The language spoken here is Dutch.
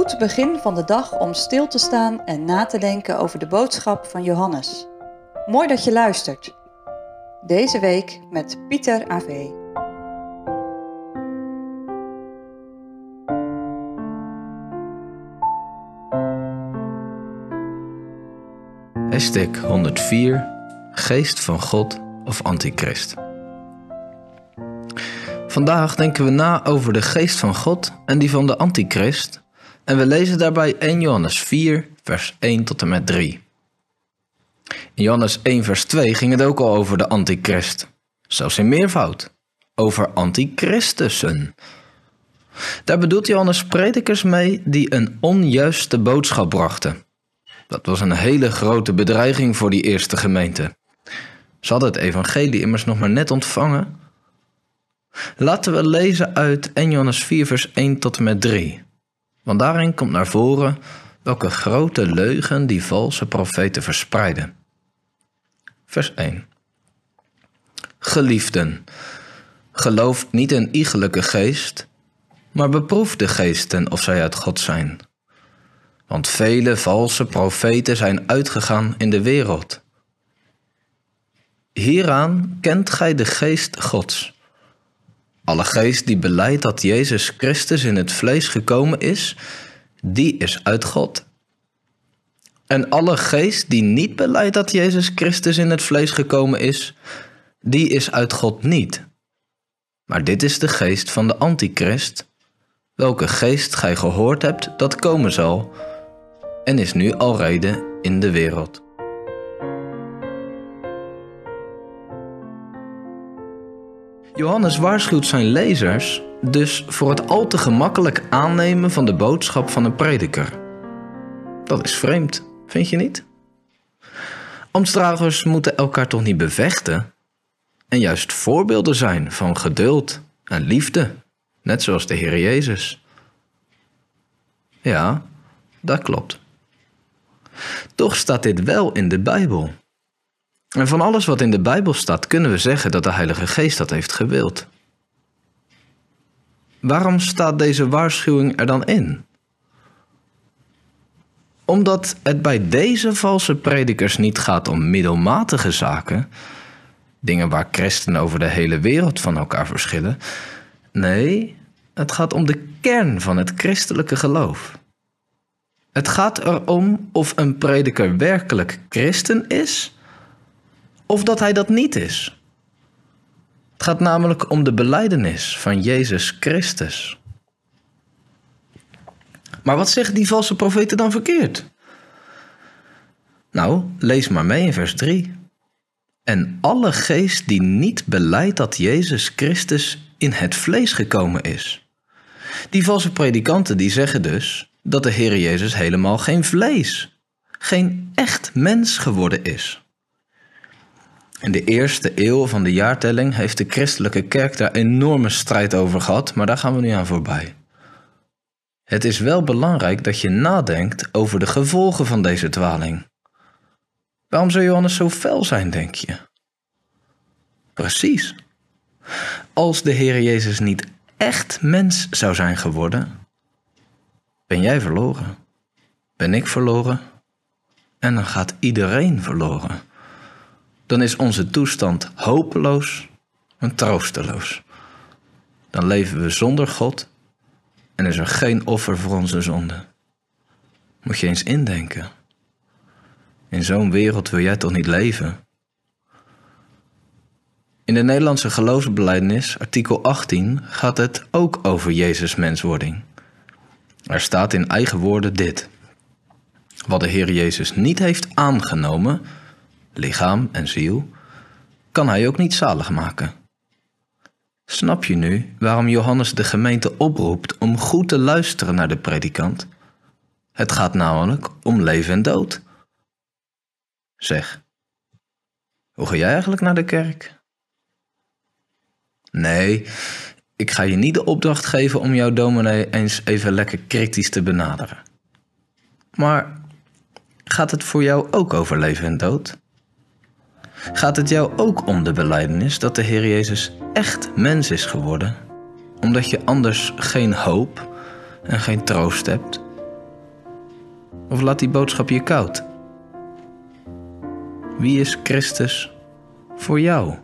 goed begin van de dag om stil te staan en na te denken over de boodschap van Johannes. Mooi dat je luistert. Deze week met Pieter AV. Hashtag 104 Geest van God of Antichrist. Vandaag denken we na over de geest van God en die van de Antichrist en we lezen daarbij 1 Johannes 4 vers 1 tot en met 3. In Johannes 1 vers 2 ging het ook al over de Antichrist, zelfs in meervoud, over antichristussen. Daar bedoelt Johannes predikers mee die een onjuiste boodschap brachten. Dat was een hele grote bedreiging voor die eerste gemeente. Ze hadden het evangelie immers nog maar net ontvangen. Laten we lezen uit 1 Johannes 4 vers 1 tot en met 3. Want daarin komt naar voren welke grote leugen die valse profeten verspreiden. Vers 1. Geliefden, geloof niet een iegelijke geest, maar beproef de geesten of zij uit God zijn. Want vele valse profeten zijn uitgegaan in de wereld. Hieraan kent gij de geest Gods. Alle geest die beleidt dat Jezus Christus in het vlees gekomen is, die is uit God. En alle geest die niet beleidt dat Jezus Christus in het vlees gekomen is, die is uit God niet. Maar dit is de geest van de Antichrist, welke geest gij gehoord hebt dat komen zal, en is nu al reden in de wereld. Johannes waarschuwt zijn lezers dus voor het al te gemakkelijk aannemen van de boodschap van een prediker. Dat is vreemd, vind je niet? Ambtsdragers moeten elkaar toch niet bevechten en juist voorbeelden zijn van geduld en liefde, net zoals de Heer Jezus. Ja, dat klopt. Toch staat dit wel in de Bijbel. En van alles wat in de Bijbel staat, kunnen we zeggen dat de Heilige Geest dat heeft gewild. Waarom staat deze waarschuwing er dan in? Omdat het bij deze valse predikers niet gaat om middelmatige zaken, dingen waar christenen over de hele wereld van elkaar verschillen. Nee, het gaat om de kern van het christelijke geloof. Het gaat erom of een prediker werkelijk christen is of dat hij dat niet is. Het gaat namelijk om de beleidenis van Jezus Christus. Maar wat zeggen die valse profeten dan verkeerd? Nou, lees maar mee in vers 3. En alle geest die niet beleidt dat Jezus Christus in het vlees gekomen is. Die valse predikanten die zeggen dus dat de Heer Jezus helemaal geen vlees, geen echt mens geworden is. In de eerste eeuw van de jaartelling heeft de christelijke kerk daar enorme strijd over gehad, maar daar gaan we nu aan voorbij. Het is wel belangrijk dat je nadenkt over de gevolgen van deze dwaling. Waarom zou Johannes zo fel zijn, denk je? Precies. Als de Heer Jezus niet echt mens zou zijn geworden, ben jij verloren. Ben ik verloren? En dan gaat iedereen verloren dan is onze toestand hopeloos en troosteloos. Dan leven we zonder God en is er geen offer voor onze zonde. Moet je eens indenken. In zo'n wereld wil jij toch niet leven? In de Nederlandse geloofsbelijdenis, artikel 18, gaat het ook over Jezus menswording. Er staat in eigen woorden dit. Wat de Heer Jezus niet heeft aangenomen, lichaam en ziel, kan hij ook niet zalig maken. Snap je nu waarom Johannes de gemeente oproept om goed te luisteren naar de predikant? Het gaat namelijk om leven en dood. Zeg, hoe ga jij eigenlijk naar de kerk? Nee, ik ga je niet de opdracht geven om jouw dominee eens even lekker kritisch te benaderen. Maar gaat het voor jou ook over leven en dood? Gaat het jou ook om de belijdenis dat de Heer Jezus echt mens is geworden, omdat je anders geen hoop en geen troost hebt Of laat die boodschap je koud? Wie is Christus voor jou?